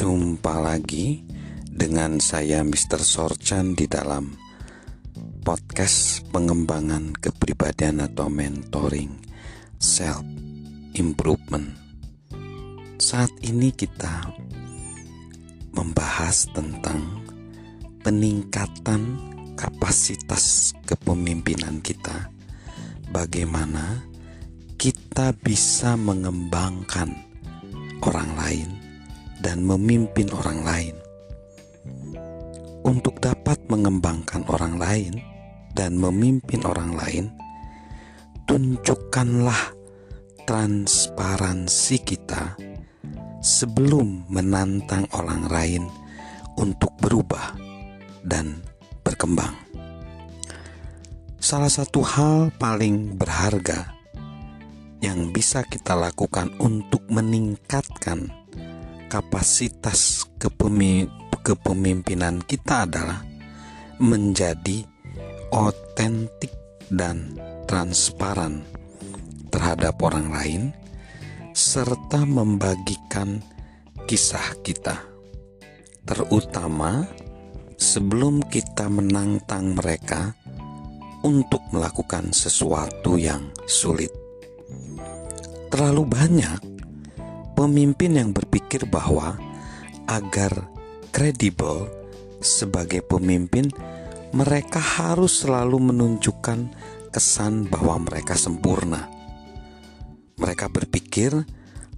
Jumpa lagi dengan saya Mr. Sorchan di dalam podcast pengembangan kepribadian atau mentoring self improvement. Saat ini kita membahas tentang peningkatan kapasitas kepemimpinan kita. Bagaimana kita bisa mengembangkan orang lain dan memimpin orang lain. Untuk dapat mengembangkan orang lain dan memimpin orang lain, tunjukkanlah transparansi kita sebelum menantang orang lain untuk berubah dan berkembang. Salah satu hal paling berharga yang bisa kita lakukan untuk meningkatkan kapasitas kepemimpinan kita adalah menjadi otentik dan transparan terhadap orang lain, serta membagikan kisah kita, terutama sebelum kita menantang mereka untuk melakukan sesuatu yang sulit. Terlalu banyak pemimpin yang berpikir bahwa agar kredibel sebagai pemimpin, mereka harus selalu menunjukkan kesan bahwa mereka sempurna. Mereka berpikir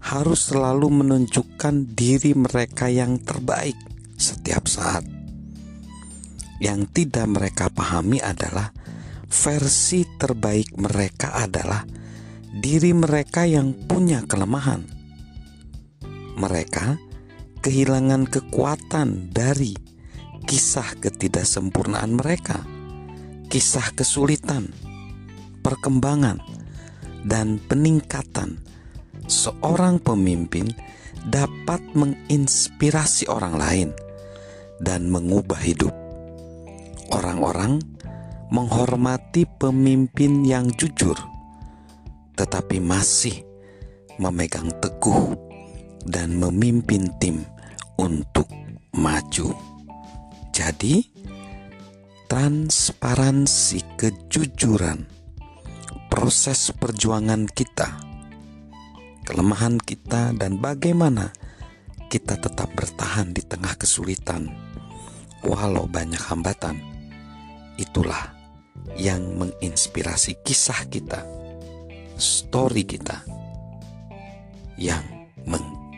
harus selalu menunjukkan diri mereka yang terbaik setiap saat. Yang tidak mereka pahami adalah versi terbaik mereka adalah diri mereka yang punya kelemahan. Mereka kehilangan kekuatan dari kisah ketidaksempurnaan mereka, kisah kesulitan, perkembangan, dan peningkatan. Seorang pemimpin dapat menginspirasi orang lain dan mengubah hidup. Orang-orang menghormati pemimpin yang jujur tetapi masih memegang teguh dan memimpin tim untuk maju. Jadi, transparansi kejujuran proses perjuangan kita, kelemahan kita, dan bagaimana kita tetap bertahan di tengah kesulitan, walau banyak hambatan. Itulah yang menginspirasi kisah kita story kita yang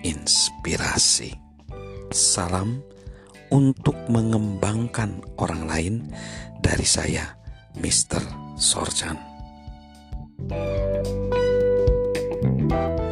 inspirasi. Salam untuk mengembangkan orang lain dari saya, Mr. Sorjan. thank you